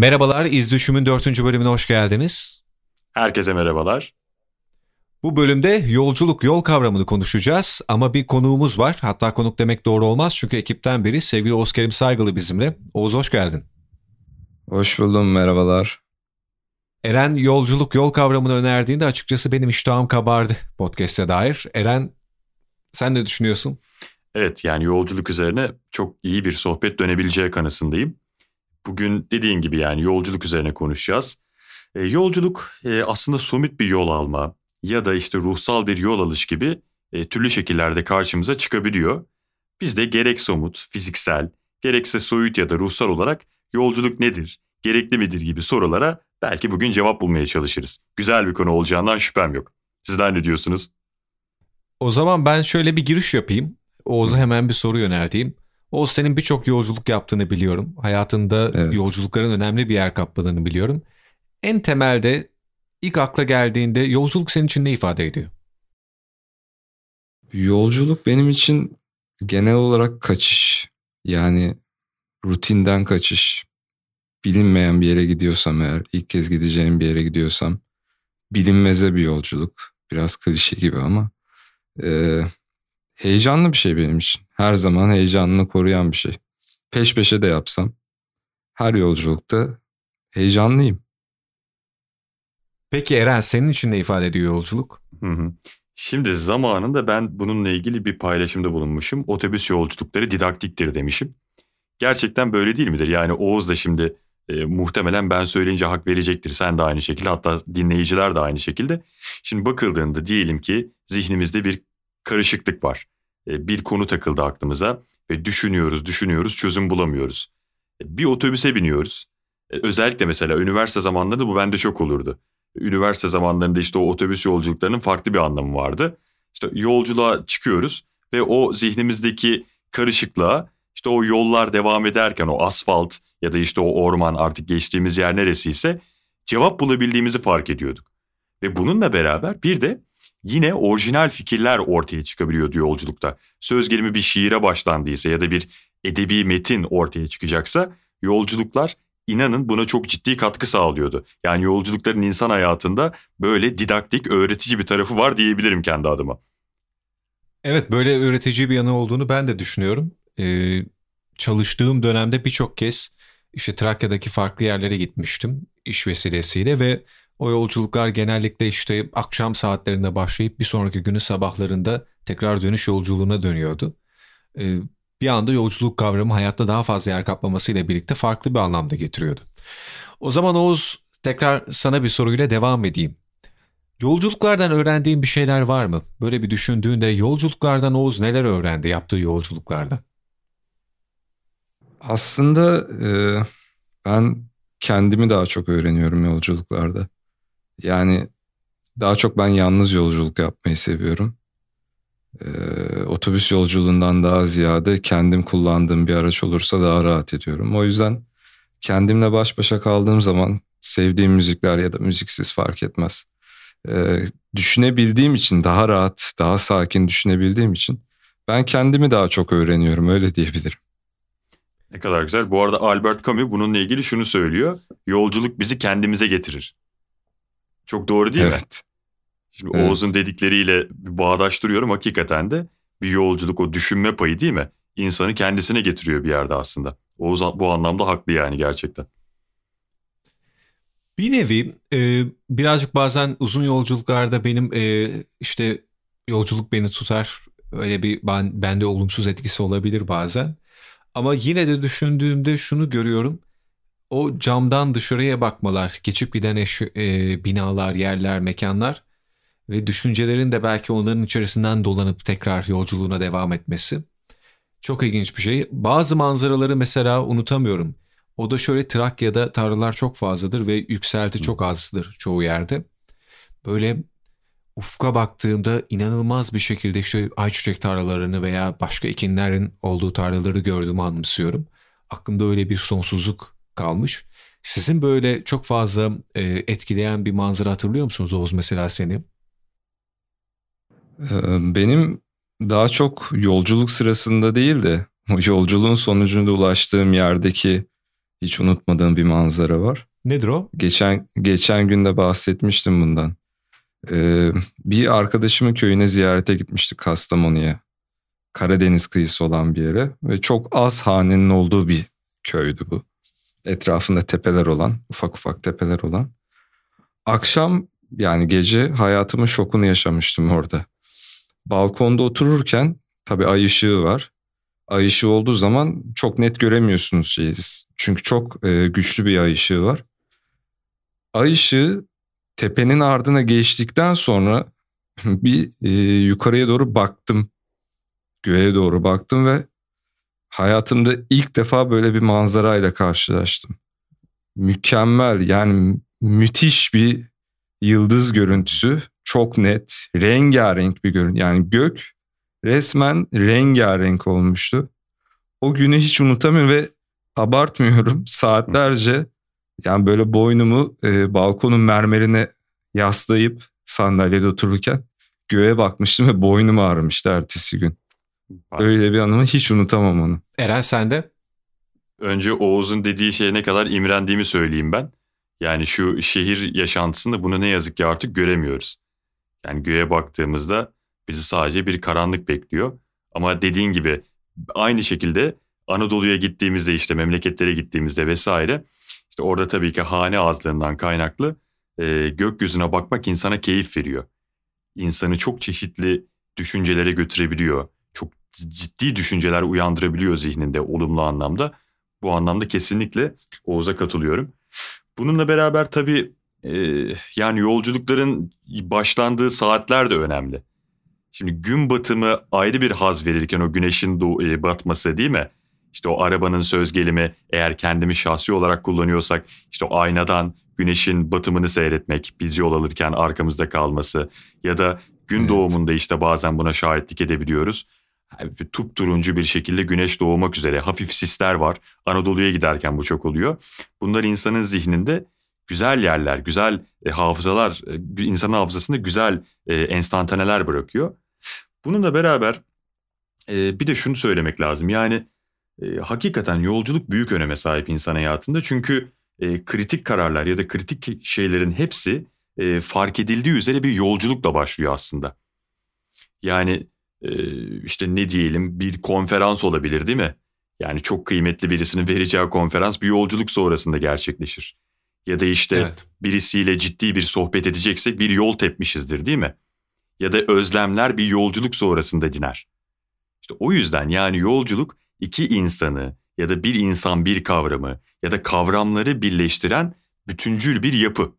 Merhabalar, İz Düşüm'ün dördüncü bölümüne hoş geldiniz. Herkese merhabalar. Bu bölümde yolculuk yol kavramını konuşacağız ama bir konuğumuz var. Hatta konuk demek doğru olmaz çünkü ekipten biri sevgili Kerim Saygılı bizimle. Oğuz hoş geldin. Hoş buldum, merhabalar. Eren yolculuk yol kavramını önerdiğinde açıkçası benim iştahım kabardı podcast'e dair. Eren sen ne düşünüyorsun? Evet yani yolculuk üzerine çok iyi bir sohbet dönebileceği kanısındayım. Bugün dediğin gibi yani yolculuk üzerine konuşacağız. E, yolculuk e, aslında somut bir yol alma ya da işte ruhsal bir yol alış gibi e, türlü şekillerde karşımıza çıkabiliyor. Biz de gerek somut, fiziksel, gerekse soyut ya da ruhsal olarak yolculuk nedir, gerekli midir gibi sorulara belki bugün cevap bulmaya çalışırız. Güzel bir konu olacağından şüphem yok. Sizler ne diyorsunuz? O zaman ben şöyle bir giriş yapayım. Oğuz'a hemen bir soru yönelteyim. Oğuz senin birçok yolculuk yaptığını biliyorum. Hayatında evet. yolculukların önemli bir yer kapladığını biliyorum. En temelde ilk akla geldiğinde yolculuk senin için ne ifade ediyor? Yolculuk benim için genel olarak kaçış. Yani rutinden kaçış. Bilinmeyen bir yere gidiyorsam eğer, ilk kez gideceğim bir yere gidiyorsam bilinmeze bir yolculuk. Biraz klişe gibi ama e, heyecanlı bir şey benim için. Her zaman heyecanını koruyan bir şey. Peş peşe de yapsam her yolculukta heyecanlıyım. Peki Eren senin için ne ifade ediyor yolculuk? Hı hı. Şimdi zamanında ben bununla ilgili bir paylaşımda bulunmuşum. Otobüs yolculukları didaktiktir demişim. Gerçekten böyle değil midir? Yani Oğuz da şimdi e, muhtemelen ben söyleyince hak verecektir. Sen de aynı şekilde hatta dinleyiciler de aynı şekilde. Şimdi bakıldığında diyelim ki zihnimizde bir karışıklık var. E, bir konu takıldı aklımıza ve düşünüyoruz, düşünüyoruz, çözüm bulamıyoruz. E, bir otobüse biniyoruz. E, özellikle mesela üniversite zamanlarında bu bende çok olurdu. Üniversite zamanlarında işte o otobüs yolculuklarının farklı bir anlamı vardı. İşte yolculuğa çıkıyoruz ve o zihnimizdeki karışıklığa işte o yollar devam ederken o asfalt ya da işte o orman artık geçtiğimiz yer neresiyse cevap bulabildiğimizi fark ediyorduk. Ve bununla beraber bir de yine orijinal fikirler ortaya çıkabiliyordu yolculukta. Söz gelimi bir şiire başlandıysa ya da bir edebi metin ortaya çıkacaksa yolculuklar inanın buna çok ciddi katkı sağlıyordu. Yani yolculukların insan hayatında böyle didaktik, öğretici bir tarafı var diyebilirim kendi adıma. Evet böyle öğretici bir yanı olduğunu ben de düşünüyorum. Ee, çalıştığım dönemde birçok kez işte Trakya'daki farklı yerlere gitmiştim iş vesilesiyle ve o yolculuklar genellikle işte akşam saatlerinde başlayıp bir sonraki günü sabahlarında tekrar dönüş yolculuğuna dönüyordu. Ee, bir anda yolculuk kavramı hayatta daha fazla yer kaplamasıyla birlikte farklı bir anlamda getiriyordu. O zaman Oğuz tekrar sana bir soruyla devam edeyim. Yolculuklardan öğrendiğin bir şeyler var mı? Böyle bir düşündüğünde yolculuklardan Oğuz neler öğrendi yaptığı yolculuklardan? Aslında e, ben kendimi daha çok öğreniyorum yolculuklarda. Yani daha çok ben yalnız yolculuk yapmayı seviyorum. Ee, otobüs yolculuğundan daha ziyade kendim kullandığım bir araç olursa daha rahat ediyorum. O yüzden kendimle baş başa kaldığım zaman sevdiğim müzikler ya da müziksiz fark etmez. Ee, düşünebildiğim için daha rahat, daha sakin düşünebildiğim için ben kendimi daha çok öğreniyorum öyle diyebilirim. Ne kadar güzel. Bu arada Albert Camus bununla ilgili şunu söylüyor. Yolculuk bizi kendimize getirir. Çok doğru değil evet. mi? Şimdi evet. Oğuz'un dedikleriyle bağdaştırıyorum hakikaten de bir yolculuk o düşünme payı değil mi? İnsanı kendisine getiriyor bir yerde aslında. Oğuz bu anlamda haklı yani gerçekten. Bir nevi e, birazcık bazen uzun yolculuklarda benim e, işte yolculuk beni tutar. Öyle bir ben, bende olumsuz etkisi olabilir bazen. Ama yine de düşündüğümde şunu görüyorum o camdan dışarıya bakmalar, geçip giden eş, e, binalar, yerler, mekanlar ve düşüncelerin de belki onların içerisinden dolanıp tekrar yolculuğuna devam etmesi. Çok ilginç bir şey. Bazı manzaraları mesela unutamıyorum. O da şöyle Trakya'da tarlalar çok fazladır ve yükselti çok azdır çoğu yerde. Böyle ufka baktığımda inanılmaz bir şekilde işte ayçiçek tarlalarını veya başka ekinlerin olduğu tarlaları gördüğümü anımsıyorum. Aklımda öyle bir sonsuzluk kalmış. Sizin böyle çok fazla e, etkileyen bir manzara hatırlıyor musunuz Oğuz mesela seni? Benim daha çok yolculuk sırasında değil de yolculuğun sonucunda ulaştığım yerdeki hiç unutmadığım bir manzara var. Nedir o? Geçen geçen gün de bahsetmiştim bundan. Ee, bir arkadaşımın köyüne ziyarete gitmiştik Kastamonu'ya. Karadeniz kıyısı olan bir yere ve çok az hanenin olduğu bir köydü bu. Etrafında tepeler olan, ufak ufak tepeler olan. Akşam yani gece hayatımın şokunu yaşamıştım orada. Balkonda otururken tabii ay ışığı var. Ay ışığı olduğu zaman çok net göremiyorsunuz şeyi. Çünkü çok e, güçlü bir ay ışığı var. Ay ışığı tepenin ardına geçtikten sonra bir e, yukarıya doğru baktım. Göğe doğru baktım ve hayatımda ilk defa böyle bir manzarayla karşılaştım. Mükemmel yani müthiş bir yıldız görüntüsü. Çok net, rengarenk bir görüntü. Yani gök resmen rengarenk olmuştu. O günü hiç unutamıyorum ve abartmıyorum. Saatlerce yani böyle boynumu e, balkonun mermerine yaslayıp sandalyede otururken göğe bakmıştım ve boynum ağrımıştı ertesi gün. Öyle bir anımı hiç unutamam onu. Eren sen de? Önce Oğuz'un dediği şeye ne kadar imrendiğimi söyleyeyim ben. Yani şu şehir yaşantısında bunu ne yazık ki artık göremiyoruz. Yani göğe baktığımızda bizi sadece bir karanlık bekliyor. Ama dediğin gibi aynı şekilde Anadolu'ya gittiğimizde işte memleketlere gittiğimizde vesaire işte orada tabii ki hane azlığından kaynaklı e, gökyüzüne bakmak insana keyif veriyor. İnsanı çok çeşitli düşüncelere götürebiliyor. Ciddi düşünceler uyandırabiliyor zihninde olumlu anlamda. Bu anlamda kesinlikle Oğuz'a katılıyorum. Bununla beraber tabii e, yani yolculukların başlandığı saatler de önemli. Şimdi gün batımı ayrı bir haz verirken o güneşin doğ- e, batması değil mi? İşte o arabanın söz gelimi eğer kendimi şahsi olarak kullanıyorsak işte o aynadan güneşin batımını seyretmek biz yol alırken arkamızda kalması ya da gün evet. doğumunda işte bazen buna şahitlik edebiliyoruz. Turuncu bir şekilde güneş doğmak üzere hafif sisler var. Anadolu'ya giderken bu çok oluyor. Bunlar insanın zihninde güzel yerler, güzel e, hafızalar, e, insanın hafızasında güzel e, enstantaneler bırakıyor. Bununla beraber e, bir de şunu söylemek lazım. Yani e, hakikaten yolculuk büyük öneme sahip insan hayatında. Çünkü e, kritik kararlar ya da kritik şeylerin hepsi e, fark edildiği üzere bir yolculukla başlıyor aslında. Yani işte ne diyelim bir konferans olabilir değil mi? Yani çok kıymetli birisinin vereceği konferans bir yolculuk sonrasında gerçekleşir. Ya da işte evet. birisiyle ciddi bir sohbet edeceksek bir yol tepmişizdir değil mi? Ya da özlemler bir yolculuk sonrasında diner. İşte o yüzden yani yolculuk iki insanı ya da bir insan bir kavramı ya da kavramları birleştiren bütüncül bir yapı.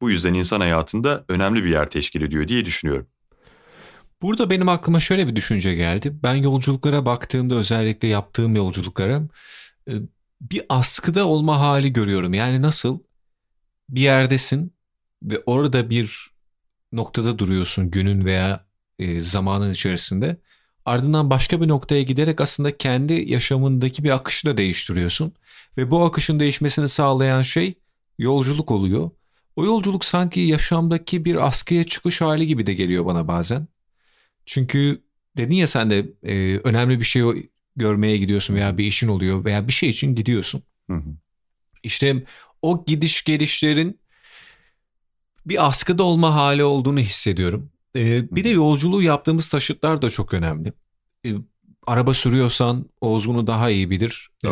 Bu yüzden insan hayatında önemli bir yer teşkil ediyor diye düşünüyorum. Burada benim aklıma şöyle bir düşünce geldi. Ben yolculuklara baktığımda özellikle yaptığım yolculuklara e, bir askıda olma hali görüyorum. Yani nasıl bir yerdesin ve orada bir noktada duruyorsun günün veya e, zamanın içerisinde. Ardından başka bir noktaya giderek aslında kendi yaşamındaki bir akışı da değiştiriyorsun. Ve bu akışın değişmesini sağlayan şey yolculuk oluyor. O yolculuk sanki yaşamdaki bir askıya çıkış hali gibi de geliyor bana bazen. Çünkü dedin ya sen de e, önemli bir şey görmeye gidiyorsun veya bir işin oluyor veya bir şey için gidiyorsun. Hı hı. İşte o gidiş gelişlerin bir askıda olma hali olduğunu hissediyorum. Ee, bir de yolculuğu yaptığımız taşıtlar da çok önemli. Ee, araba sürüyorsan Oğuzgun'u daha iyi bilir. Ee,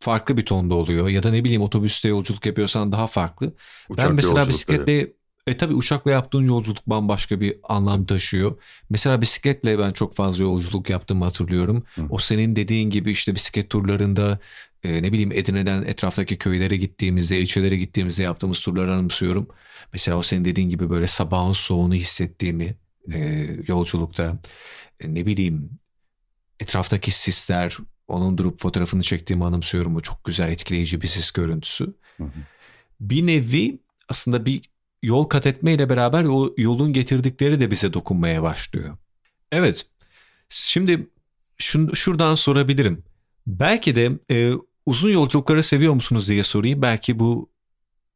farklı bir tonda oluyor. Ya da ne bileyim otobüste yolculuk yapıyorsan daha farklı. Uçak ben mesela bisikletle e tabi uçakla yaptığın yolculuk bambaşka bir anlam taşıyor. Mesela bisikletle ben çok fazla yolculuk yaptığımı hatırlıyorum. Hı. O senin dediğin gibi işte bisiklet turlarında e, ne bileyim Edirne'den etraftaki köylere gittiğimizde, ilçelere gittiğimizde yaptığımız turları anımsıyorum. Mesela o senin dediğin gibi böyle sabahın soğuğunu hissettiğimi e, yolculukta. E, ne bileyim etraftaki sisler, onun durup fotoğrafını çektiğimi anımsıyorum. O çok güzel etkileyici bir sis görüntüsü. Hı hı. Bir nevi aslında bir yol kat etmeyle beraber o yolun getirdikleri de bize dokunmaya başlıyor. Evet. Şimdi şun, şuradan sorabilirim. Belki de e, uzun yolculukları seviyor musunuz diye sorayım. Belki bu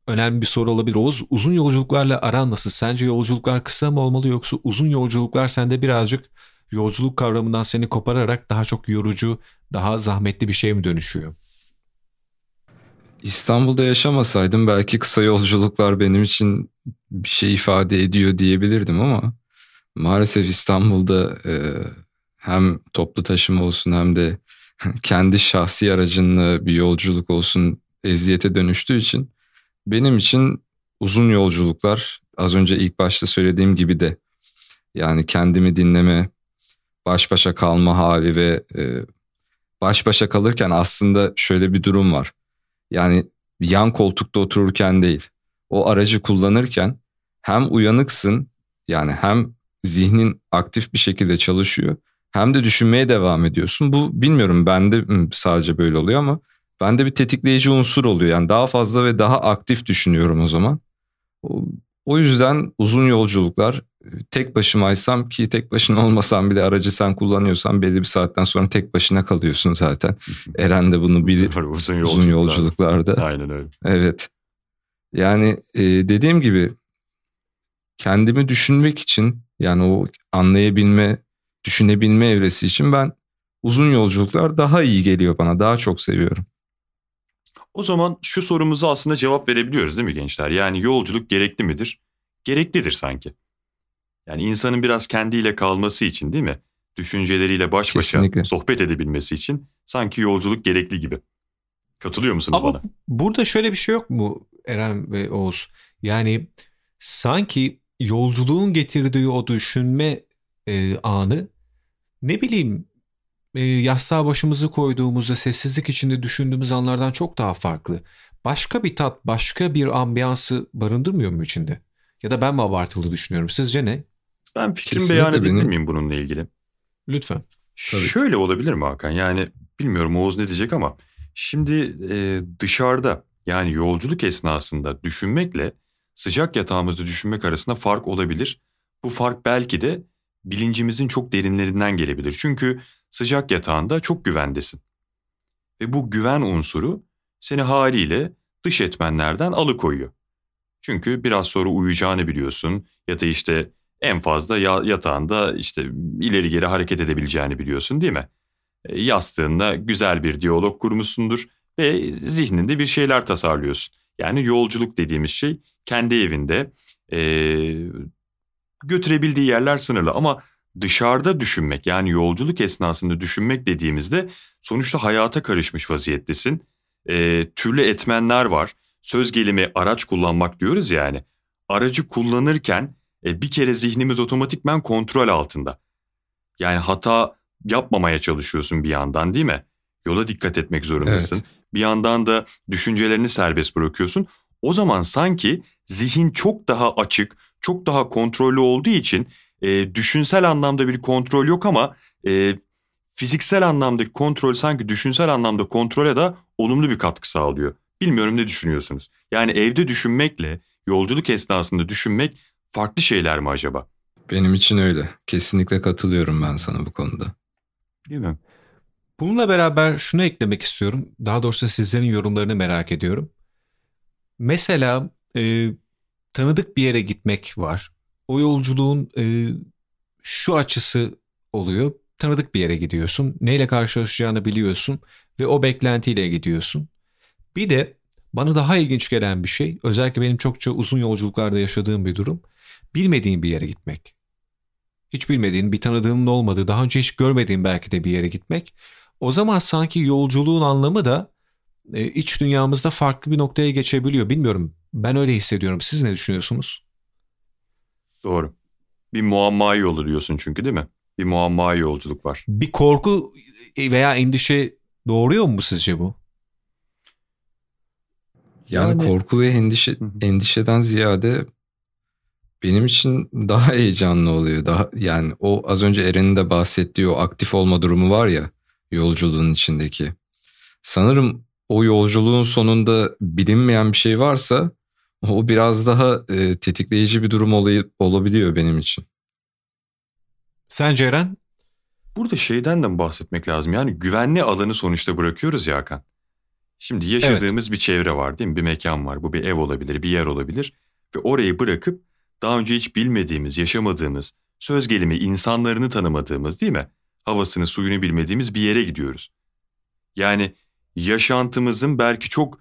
önemli bir soru olabilir. Oğuz uzun yolculuklarla aran nasıl? Sence yolculuklar kısa mı olmalı yoksa uzun yolculuklar sende birazcık yolculuk kavramından seni kopararak daha çok yorucu, daha zahmetli bir şey mi dönüşüyor? İstanbul'da yaşamasaydım belki kısa yolculuklar benim için bir şey ifade ediyor diyebilirdim ama maalesef İstanbul'da e, hem toplu taşıma olsun hem de kendi şahsi aracınla bir yolculuk olsun eziyete dönüştüğü için benim için uzun yolculuklar az önce ilk başta söylediğim gibi de yani kendimi dinleme, baş başa kalma hali ve e, baş başa kalırken aslında şöyle bir durum var. Yani yan koltukta otururken değil, o aracı kullanırken hem uyanıksın yani hem zihnin aktif bir şekilde çalışıyor hem de düşünmeye devam ediyorsun. Bu bilmiyorum bende sadece böyle oluyor ama bende bir tetikleyici unsur oluyor. Yani daha fazla ve daha aktif düşünüyorum o zaman. O, yüzden uzun yolculuklar tek başımaysam ki tek başına olmasam bile aracı sen kullanıyorsan belli bir saatten sonra tek başına kalıyorsun zaten. Eren de bunu bilir uzun, yolculuklar. uzun yolculuklarda. Aynen öyle. Evet. Yani e, dediğim gibi kendimi düşünmek için yani o anlayabilme, düşünebilme evresi için ben uzun yolculuklar daha iyi geliyor bana. Daha çok seviyorum. O zaman şu sorumuza aslında cevap verebiliyoruz değil mi gençler? Yani yolculuk gerekli midir? Gereklidir sanki. Yani insanın biraz kendiyle kalması için değil mi? Düşünceleriyle baş başa Kesinlikle. sohbet edebilmesi için sanki yolculuk gerekli gibi. Katılıyor musunuz Ama bana? burada şöyle bir şey yok mu Eren ve Oğuz? Yani sanki yolculuğun getirdiği o düşünme e, anı ne bileyim e, yastığa başımızı koyduğumuzda sessizlik içinde düşündüğümüz anlardan çok daha farklı. Başka bir tat, başka bir ambiyansı barındırmıyor mu içinde? Ya da ben mi abartılı düşünüyorum? Sizce ne? Ben fikrimi Kesinlikle beyan edebilir benim... miyim bununla ilgili? Lütfen. Tabii. Şöyle olabilir mi Hakan? Yani bilmiyorum Oğuz ne diyecek ama şimdi e, dışarıda yani yolculuk esnasında düşünmekle sıcak yatağımızda düşünmek arasında fark olabilir. Bu fark belki de bilincimizin çok derinlerinden gelebilir. Çünkü sıcak yatağında çok güvendesin. Ve bu güven unsuru seni haliyle dış etmenlerden alıkoyuyor. Çünkü biraz sonra uyuyacağını biliyorsun ya da işte en fazla yatağında işte ileri geri hareket edebileceğini biliyorsun değil mi? E, yastığında güzel bir diyalog kurmuşsundur ve zihninde bir şeyler tasarlıyorsun. Yani yolculuk dediğimiz şey kendi evinde e, götürebildiği yerler sınırlı ama dışarıda düşünmek yani yolculuk esnasında düşünmek dediğimizde sonuçta hayata karışmış vaziyettesin. E, türlü etmenler var. Söz gelimi araç kullanmak diyoruz yani. Aracı kullanırken e, bir kere zihnimiz otomatikmen kontrol altında. Yani hata yapmamaya çalışıyorsun bir yandan değil mi? Yola dikkat etmek zorundasın. Evet. Bir yandan da düşüncelerini serbest bırakıyorsun. O zaman sanki zihin çok daha açık, çok daha kontrollü olduğu için e, düşünsel anlamda bir kontrol yok ama e, fiziksel anlamdaki kontrol sanki düşünsel anlamda kontrole de olumlu bir katkı sağlıyor. Bilmiyorum ne düşünüyorsunuz? Yani evde düşünmekle yolculuk esnasında düşünmek farklı şeyler mi acaba? Benim için öyle. Kesinlikle katılıyorum ben sana bu konuda. Değil mi? Bununla beraber şunu eklemek istiyorum. Daha doğrusu sizlerin yorumlarını merak ediyorum. Mesela e, tanıdık bir yere gitmek var. O yolculuğun e, şu açısı oluyor. Tanıdık bir yere gidiyorsun. Neyle karşılaşacağını biliyorsun ve o beklentiyle gidiyorsun. Bir de bana daha ilginç gelen bir şey, özellikle benim çokça uzun yolculuklarda yaşadığım bir durum, bilmediğin bir yere gitmek. Hiç bilmediğin, bir tanıdığının olmadığı, daha önce hiç görmediğin belki de bir yere gitmek. O zaman sanki yolculuğun anlamı da e, iç dünyamızda farklı bir noktaya geçebiliyor. Bilmiyorum, ben öyle hissediyorum. Siz ne düşünüyorsunuz? Doğru. Bir muamma yolu diyorsun çünkü değil mi? Bir muamma yolculuk var. Bir korku veya endişe doğuruyor mu sizce bu? Yani, yani korku ve endişe endişeden ziyade benim için daha heyecanlı oluyor. Daha yani o az önce Eren'in de bahsettiği o aktif olma durumu var ya yolculuğun içindeki. Sanırım o yolculuğun sonunda bilinmeyen bir şey varsa o biraz daha e, tetikleyici bir durum olay, olabiliyor benim için. Sence Eren? Burada şeyden de bahsetmek lazım? Yani güvenli alanı sonuçta bırakıyoruz ya Hakan. Şimdi yaşadığımız evet. bir çevre var değil mi? Bir mekan var. Bu bir ev olabilir, bir yer olabilir. Ve orayı bırakıp daha önce hiç bilmediğimiz, yaşamadığımız, söz gelimi insanlarını tanımadığımız değil mi? Havasını, suyunu bilmediğimiz bir yere gidiyoruz. Yani yaşantımızın belki çok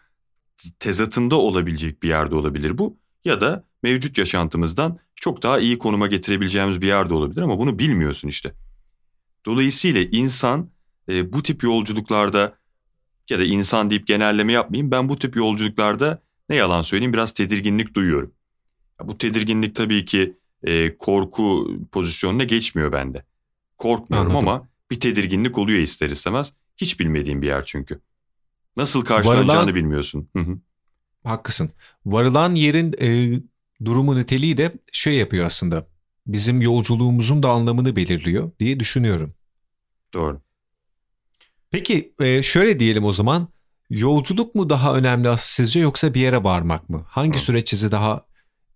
tezatında olabilecek bir yerde olabilir bu. Ya da mevcut yaşantımızdan çok daha iyi konuma getirebileceğimiz bir yerde olabilir ama bunu bilmiyorsun işte. Dolayısıyla insan e, bu tip yolculuklarda ya da insan deyip genelleme yapmayayım ben bu tip yolculuklarda ne yalan söyleyeyim biraz tedirginlik duyuyorum. Bu tedirginlik tabii ki e, korku pozisyonuna geçmiyor bende. Korkmuyorum Anladım. ama bir tedirginlik oluyor ister istemez. Hiç bilmediğim bir yer çünkü. Nasıl karşılanacağını Varılan... bilmiyorsun. Hı hı. Haklısın. Varılan yerin e, durumu niteliği de şey yapıyor aslında. Bizim yolculuğumuzun da anlamını belirliyor diye düşünüyorum. Doğru. Peki e, şöyle diyelim o zaman. Yolculuk mu daha önemli sizce yoksa bir yere varmak mı? Hangi Hı. süreç sizi daha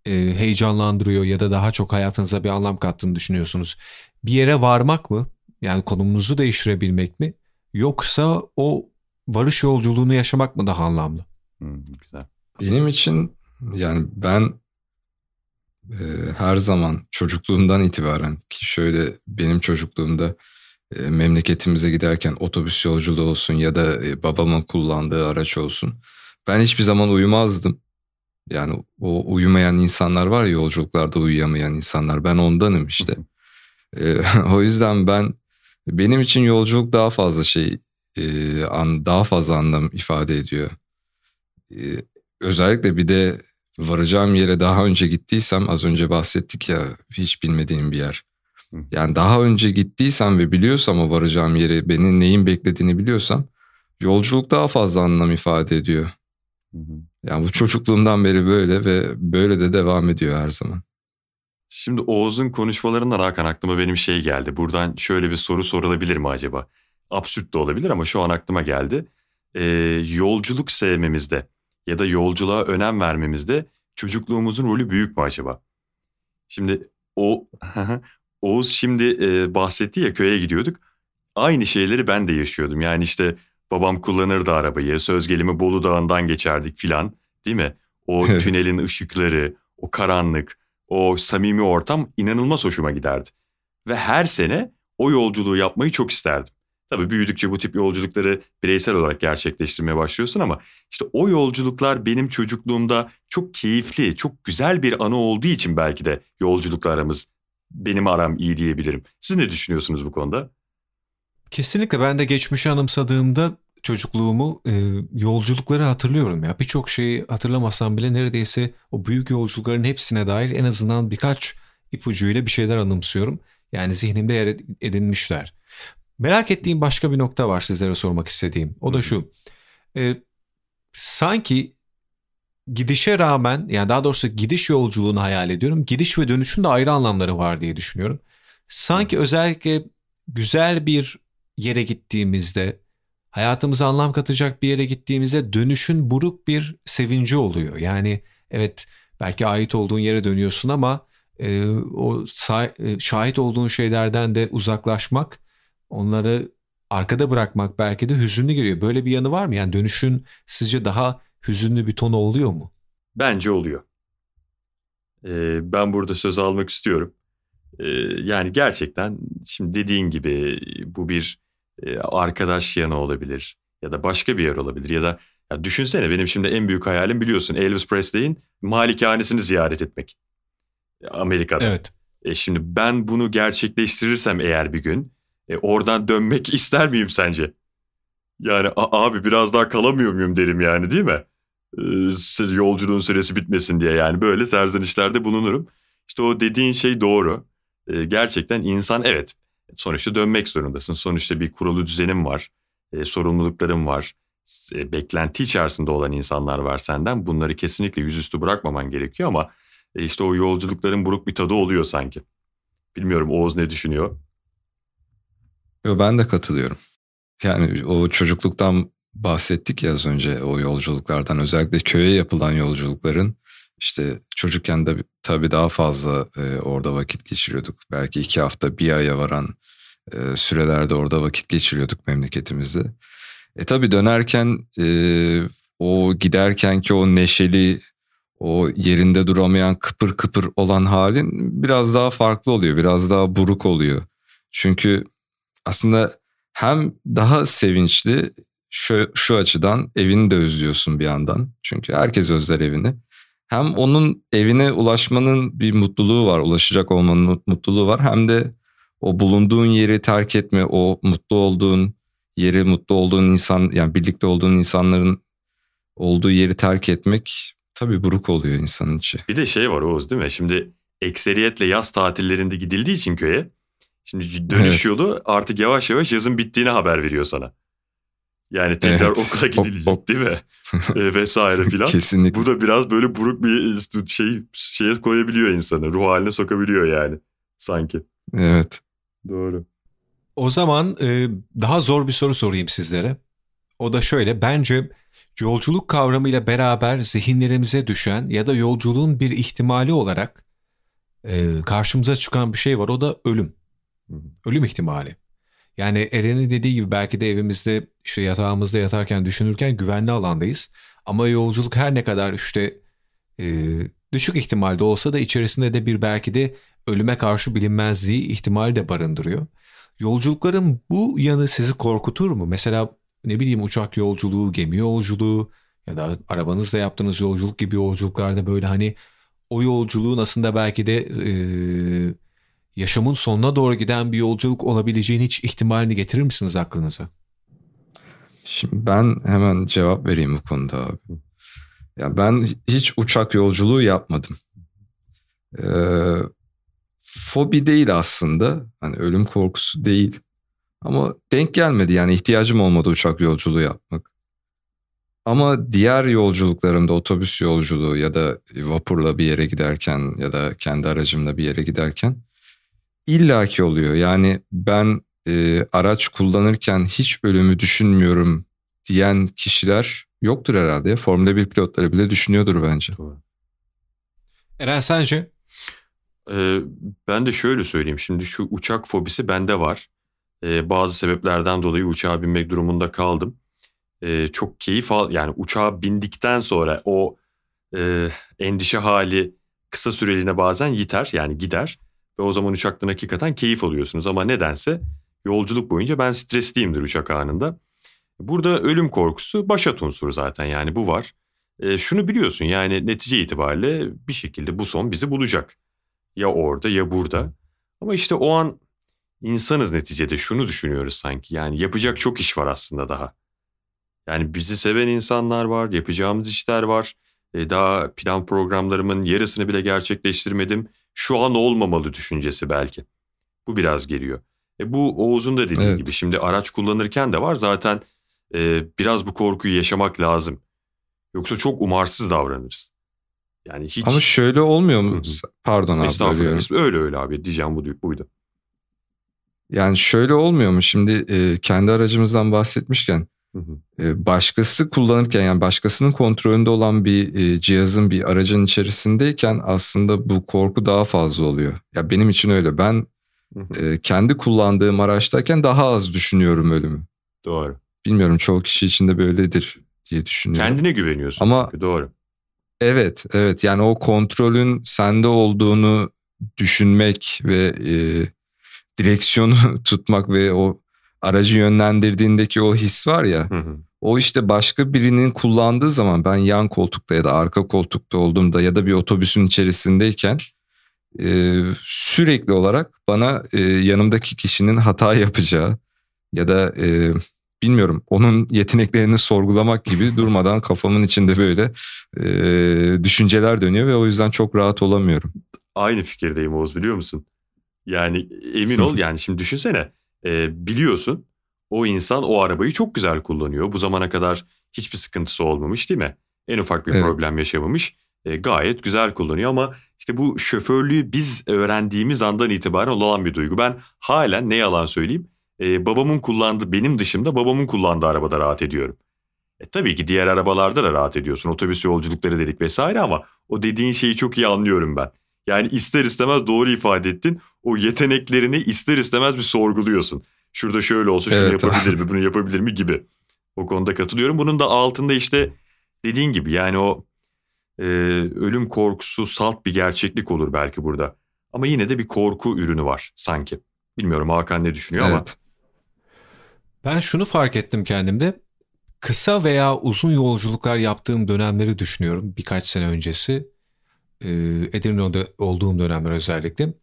e, heyecanlandırıyor ya da daha çok hayatınıza bir anlam kattığını düşünüyorsunuz? Bir yere varmak mı? Yani konumunuzu değiştirebilmek mi? Yoksa o varış yolculuğunu yaşamak mı daha anlamlı? Hmm, güzel. Benim için yani ben e, her zaman çocukluğumdan itibaren ki şöyle benim çocukluğumda e, memleketimize giderken otobüs yolculuğu olsun ya da e, babamın kullandığı araç olsun. Ben hiçbir zaman uyumazdım. Yani o uyumayan insanlar var ya yolculuklarda uyuyamayan insanlar. Ben ondanım işte. e, o yüzden ben benim için yolculuk daha fazla şey e, an, daha fazla anlam ifade ediyor. E, özellikle bir de varacağım yere daha önce gittiysem az önce bahsettik ya hiç bilmediğim bir yer. Yani daha önce gittiysem ve biliyorsam o varacağım yeri beni neyin beklediğini biliyorsam yolculuk daha fazla anlam ifade ediyor. Yani bu çocukluğumdan beri böyle ve böyle de devam ediyor her zaman. Şimdi Oğuz'un konuşmalarından Hakan aklıma benim şey geldi. Buradan şöyle bir soru sorulabilir mi acaba? Absürt de olabilir ama şu an aklıma geldi. Ee, yolculuk sevmemizde ya da yolculuğa önem vermemizde çocukluğumuzun rolü büyük mü acaba? Şimdi o Oğuz şimdi e, bahsetti ya köye gidiyorduk. Aynı şeyleri ben de yaşıyordum. Yani işte babam kullanırdı arabayı. Söz gelimi Bolu Dağı'ndan geçerdik filan. Değil mi? O evet. tünelin ışıkları, o karanlık, o samimi ortam inanılmaz hoşuma giderdi. Ve her sene o yolculuğu yapmayı çok isterdim. Tabii büyüdükçe bu tip yolculukları bireysel olarak gerçekleştirmeye başlıyorsun ama işte o yolculuklar benim çocukluğumda çok keyifli, çok güzel bir anı olduğu için belki de yolculuklarımız benim aram iyi diyebilirim. Siz ne düşünüyorsunuz bu konuda? Kesinlikle ben de geçmişi anımsadığımda çocukluğumu e, yolculukları hatırlıyorum ya. Birçok şeyi hatırlamasam bile neredeyse o büyük yolculukların hepsine dair en azından birkaç ipucuyla bir şeyler anımsıyorum. Yani zihnimde yer edinmişler. Merak ettiğim başka bir nokta var sizlere sormak istediğim. O da şu. E, sanki gidişe rağmen yani daha doğrusu gidiş yolculuğunu hayal ediyorum. Gidiş ve dönüşün de ayrı anlamları var diye düşünüyorum. Sanki özellikle güzel bir yere gittiğimizde hayatımıza anlam katacak bir yere gittiğimizde dönüşün buruk bir sevinci oluyor. Yani evet belki ait olduğun yere dönüyorsun ama e, o e, şahit olduğun şeylerden de uzaklaşmak, onları arkada bırakmak belki de hüzünlü geliyor. Böyle bir yanı var mı? Yani dönüşün sizce daha hüzünlü bir tonu oluyor mu? Bence oluyor. Ee, ben burada söz almak istiyorum. Ee, yani gerçekten şimdi dediğin gibi bu bir arkadaş yanı olabilir ya da başka bir yer olabilir ya da ya düşünsene benim şimdi en büyük hayalim biliyorsun Elvis Presley'in malikanesini ziyaret etmek. Amerika'da. Evet. E şimdi ben bunu gerçekleştirirsem eğer bir gün e, oradan dönmek ister miyim sence? Yani abi biraz daha kalamıyor muyum derim yani değil mi? Ee, yolculuğun süresi bitmesin diye yani böyle serzenişlerde bulunurum. İşte o dediğin şey doğru. Ee, gerçekten insan evet sonuçta dönmek zorundasın. Sonuçta bir kurulu düzenim var. E, sorumlulukların var. E, beklenti içerisinde olan insanlar var senden. Bunları kesinlikle yüzüstü bırakmaman gerekiyor ama e, işte o yolculukların buruk bir tadı oluyor sanki. Bilmiyorum Oğuz ne düşünüyor? Yo, ben de katılıyorum. Yani o çocukluktan bahsettik ya az önce o yolculuklardan özellikle köye yapılan yolculukların işte çocukken de tabii daha fazla e, orada vakit geçiriyorduk. Belki iki hafta bir aya varan e, sürelerde orada vakit geçiriyorduk memleketimizde. E tabii dönerken e, o giderken ki o neşeli o yerinde duramayan kıpır kıpır olan halin biraz daha farklı oluyor. Biraz daha buruk oluyor. Çünkü aslında hem daha sevinçli şu, şu açıdan evini de özlüyorsun bir yandan. Çünkü herkes özler evini. Hem onun evine ulaşmanın bir mutluluğu var, ulaşacak olmanın mutluluğu var. Hem de o bulunduğun yeri terk etme, o mutlu olduğun yeri, mutlu olduğun insan, yani birlikte olduğun insanların olduğu yeri terk etmek tabii buruk oluyor insanın içi. Bir de şey var Oğuz değil mi? Şimdi ekseriyetle yaz tatillerinde gidildiği için köye şimdi dönüş Evet. yolu artık yavaş yavaş yazın bittiğini haber veriyor sana. Yani tekrar Evet. okula Hop, gidilecek hop. değil mi? E, vesaire filan. Kesinlikle. Bu da biraz böyle buruk bir şey şeye koyabiliyor insanı. Ruh haline sokabiliyor yani sanki. Evet. Doğru. O zaman e, daha zor bir soru sorayım sizlere. O da şöyle. Bence yolculuk kavramıyla beraber zihinlerimize düşen ya da yolculuğun bir ihtimali olarak e, karşımıza çıkan bir şey var. O da ölüm. Ölüm ihtimali. Yani Eren'in dediği gibi belki de evimizde işte yatağımızda yatarken düşünürken güvenli alandayız. Ama yolculuk her ne kadar işte e, düşük ihtimalde olsa da içerisinde de bir belki de ölüme karşı bilinmezliği ihtimali de barındırıyor. Yolculukların bu yanı sizi korkutur mu? Mesela ne bileyim uçak yolculuğu, gemi yolculuğu ya da arabanızla yaptığınız yolculuk gibi yolculuklarda böyle hani o yolculuğun aslında belki de e, yaşamın sonuna doğru giden bir yolculuk olabileceğini hiç ihtimalini getirir misiniz aklınıza? Şimdi ben hemen cevap vereyim bu konuda abi. Ya ben hiç uçak yolculuğu yapmadım. Ee, fobi değil aslında. Hani ölüm korkusu değil. Ama denk gelmedi yani ihtiyacım olmadı uçak yolculuğu yapmak. Ama diğer yolculuklarımda otobüs yolculuğu ya da vapurla bir yere giderken ya da kendi aracımla bir yere giderken illaki oluyor. Yani ben e, araç kullanırken hiç ölümü düşünmüyorum diyen kişiler yoktur herhalde. Formula 1 pilotları bile düşünüyordur bence. Doğru. Eren sence? Ee, ben de şöyle söyleyeyim. Şimdi şu uçak fobisi bende var. Ee, bazı sebeplerden dolayı uçağa binmek durumunda kaldım. Ee, çok keyif al yani uçağa bindikten sonra o e, endişe hali kısa süreliğine bazen yiter yani gider ve o zaman uçaktan hakikaten keyif alıyorsunuz ama nedense yolculuk boyunca ben stresliyimdir uçak anında. Burada ölüm korkusu başat unsuru zaten yani bu var. Ee, şunu biliyorsun yani netice itibariyle bir şekilde bu son bizi bulacak. Ya orada ya burada. Ama işte o an insanız neticede şunu düşünüyoruz sanki. Yani yapacak çok iş var aslında daha. Yani bizi seven insanlar var, yapacağımız işler var. E, daha plan programlarımın yarısını bile gerçekleştirmedim. Şu an olmamalı düşüncesi belki. Bu biraz geliyor. E, bu Oğuz'un da dediği Evet. gibi şimdi araç kullanırken de var. Zaten e, biraz bu korkuyu yaşamak lazım. Yoksa çok umarsız davranırız. Yani hiç... Ama şöyle olmuyor mu? hı. Pardon abi Estağfurullah. Öyle öyle abi diyeceğim bu, buydu. Yani şöyle olmuyor mu? Şimdi e, kendi aracımızdan bahsetmişken Hı hı. e, başkası kullanırken yani başkasının kontrolünde olan bir e, cihazın bir aracın içerisindeyken aslında bu korku daha fazla oluyor. Ya benim için öyle. Ben. E, kendi kullandığım araçtayken daha az düşünüyorum ölümü. Doğru. Bilmiyorum çoğu kişi için de böyledir diye düşünüyorum. Kendine güveniyorsun. Ama- çünkü, Doğru. Evet, evet. Yani o kontrolün sende olduğunu düşünmek ve e, direksiyonu tutmak ve o aracı yönlendirdiğindeki o his var ya. Hı hı. O işte başka birinin kullandığı zaman ben yan koltukta ya da arka koltukta olduğumda ya da bir otobüsün içerisindeyken e, sürekli olarak bana e, yanımdaki kişinin hata yapacağı ya da e, bilmiyorum onun yeteneklerini sorgulamak gibi durmadan kafamın içinde böyle e, düşünceler dönüyor ve o yüzden çok rahat olamıyorum. Aynı fikirdeyim Oğuz biliyor musun? Yani emin ol yani şimdi düşünsene e, biliyorsun o insan o arabayı çok güzel kullanıyor. Bu zamana kadar hiçbir sıkıntısı olmamış değil mi? En ufak bir Evet. problem yaşamamış. E, gayet güzel kullanıyor ama işte bu şoförlüğü biz öğrendiğimiz andan itibaren olan bir duygu. Ben halen ne yalan söyleyeyim e, babamın kullandığı benim dışımda babamın kullandığı arabada rahat ediyorum. E, tabii ki diğer arabalarda da rahat ediyorsun. Otobüs yolculukları dedik vesaire ama o dediğin şeyi çok iyi anlıyorum ben. Yani ister istemez doğru ifade ettin. O yeteneklerini ister istemez bir sorguluyorsun. Şurada şöyle olsa şunu Evet. yapabilir mi, bunu yapabilir mi gibi. O konuda katılıyorum. Bunun da altında işte dediğin gibi yani o e, ölüm korkusu salt bir gerçeklik olur belki burada. Ama yine de bir korku ürünü var sanki. Bilmiyorum Hakan ne düşünüyor ama. Evet. Ben şunu fark ettim kendimde. kısa veya uzun yolculuklar yaptığım dönemleri düşünüyorum. Birkaç sene öncesi. E, Edirne'de olduğum dönemler özellikle.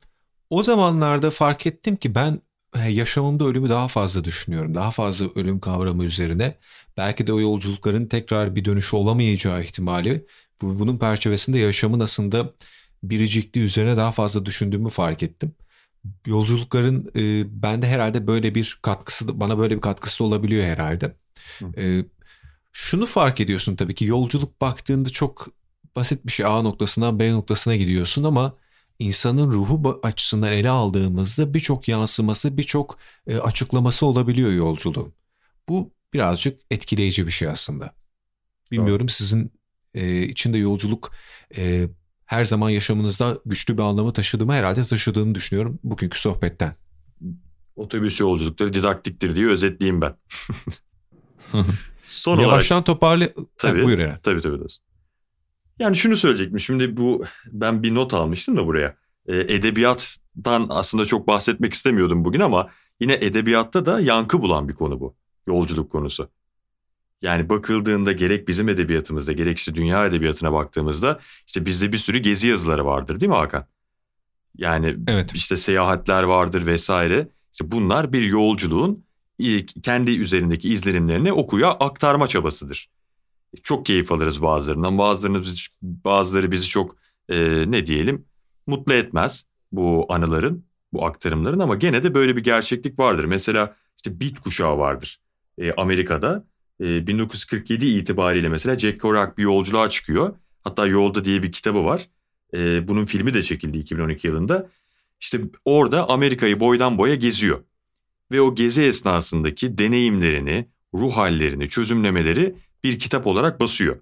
O zamanlarda fark ettim ki ben yaşamımda ölümü daha fazla düşünüyorum. Daha fazla ölüm kavramı üzerine. Belki de o yolculukların tekrar bir dönüşü olamayacağı ihtimali. Bunun çerçevesinde yaşamın aslında biricikliği üzerine daha fazla düşündüğümü fark ettim. Yolculukların e, bende herhalde böyle bir katkısı, bana böyle bir katkısı olabiliyor herhalde. E, şunu fark ediyorsun tabii ki yolculuk baktığında çok basit bir şey A noktasından B noktasına gidiyorsun ama insanın ruhu açısından ele aldığımızda birçok yansıması, birçok e, açıklaması olabiliyor yolculuğun. Bu birazcık etkileyici bir şey aslında. Bilmiyorum Doğru. sizin e, içinde yolculuk e, her zaman yaşamınızda güçlü bir anlamı taşıdığımı herhalde taşıdığını düşünüyorum bugünkü sohbetten. Otobüs yolculukları didaktiktir diye özetleyeyim ben. Son Yavaştan olarak... toparla... Tabii, ha, buyur Eren. Tabii tabii dostum. Yani şunu söyleyecektim. Şimdi bu ben bir not almıştım da buraya. E, edebiyattan aslında çok bahsetmek istemiyordum bugün ama yine edebiyatta da yankı bulan bir konu bu. Yolculuk konusu. Yani bakıldığında gerek bizim edebiyatımızda gerekse dünya edebiyatına baktığımızda işte bizde bir sürü gezi yazıları vardır değil mi Hakan? Yani evet. işte seyahatler vardır vesaire. İşte bunlar bir yolculuğun kendi üzerindeki izlenimlerini okuya aktarma çabasıdır. Çok keyif alırız bazılarından. Bazılarını bizi, bazıları bizi çok e, ne diyelim mutlu etmez bu anıların, bu aktarımların ama gene de böyle bir gerçeklik vardır. Mesela işte Beat kuşağı vardır e, Amerika'da. E, 1947 itibariyle mesela Jack Kerouac bir yolculuğa çıkıyor. Hatta Yolda diye bir kitabı var. E, bunun filmi de çekildi 2012 yılında. İşte orada Amerika'yı boydan boya geziyor. Ve o gezi esnasındaki deneyimlerini, ruh hallerini, çözümlemeleri bir kitap olarak basıyor.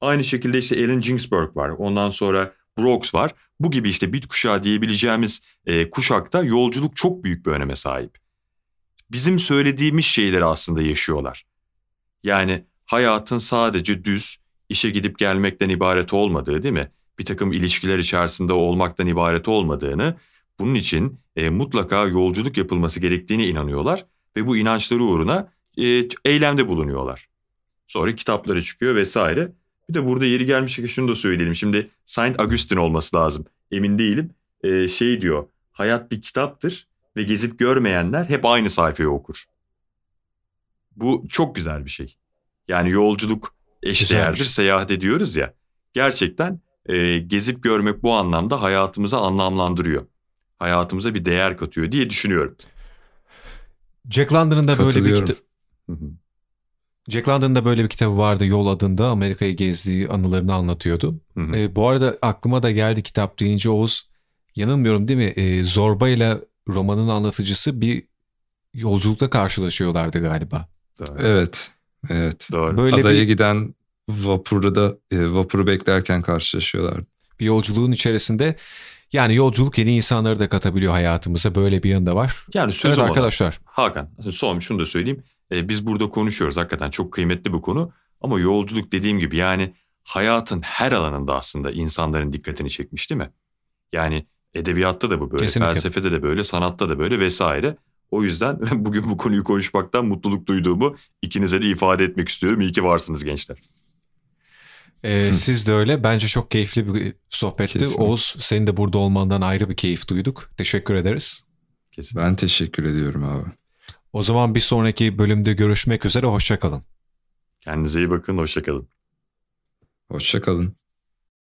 Aynı şekilde işte Allen Ginsberg var. Ondan sonra Brooks var. Bu gibi işte bit kuşağı diyebileceğimiz e, kuşakta yolculuk çok büyük bir öneme sahip. Bizim söylediğimiz şeyleri aslında yaşıyorlar. Yani hayatın sadece düz işe gidip gelmekten ibaret olmadığı değil mi? Bir takım ilişkiler içerisinde olmaktan ibaret olmadığını, bunun için e, mutlaka yolculuk yapılması gerektiğine inanıyorlar ve bu inançları uğruna e, eylemde bulunuyorlar. Sonra kitapları çıkıyor vesaire. Bir de burada yeri gelmişken şunu da söyleyelim. Şimdi Saint Augustine olması lazım. Emin değilim. Ee, şey diyor. Hayat bir kitaptır ve gezip görmeyenler hep aynı sayfayı okur. Bu çok güzel bir şey. Yani yolculuk eşdeğerdir, seyahat ediyoruz ya. Gerçekten e, gezip görmek bu anlamda hayatımıza anlamlandırıyor. Hayatımıza bir değer katıyor diye düşünüyorum. Jack London'ın da böyle bir kitap... Jack London'ın da böyle bir kitabı vardı Yol adında Amerika'yı gezdiği anılarını anlatıyordu. Hı hı. E, bu arada aklıma da geldi kitap deyince Oğuz yanılmıyorum değil mi? E, Zorba ile romanın anlatıcısı bir yolculukta karşılaşıyorlardı galiba. Doğru. Evet. Evet. Doğru. Böyle Adaya bir, giden vapurda e, vapuru beklerken karşılaşıyorlardı. Bir yolculuğun içerisinde yani yolculuk yeni insanları da katabiliyor hayatımıza. Böyle bir yanında var. Yani söz evet, arkadaşlar. Hakan son şunu da söyleyeyim. E, biz burada konuşuyoruz hakikaten çok kıymetli bir konu. Ama yolculuk dediğim gibi yani hayatın her alanında aslında insanların dikkatini çekmiş değil mi? Yani edebiyatta da bu böyle, Kesinlikle. felsefede de böyle, sanatta da böyle vesaire. O yüzden bugün bu konuyu konuşmaktan mutluluk duyduğumu ikinize de ifade etmek istiyorum. İyi ki varsınız gençler. Ee, siz de öyle. Bence çok keyifli bir sohbetti. Kesinlikle. Oğuz senin de burada olmandan ayrı bir keyif duyduk. Teşekkür ederiz. Kesinlikle. Ben teşekkür ediyorum abi. O zaman bir sonraki bölümde görüşmek üzere. Hoşçakalın. Kendinize iyi bakın. Hoşçakalın. Hoşçakalın.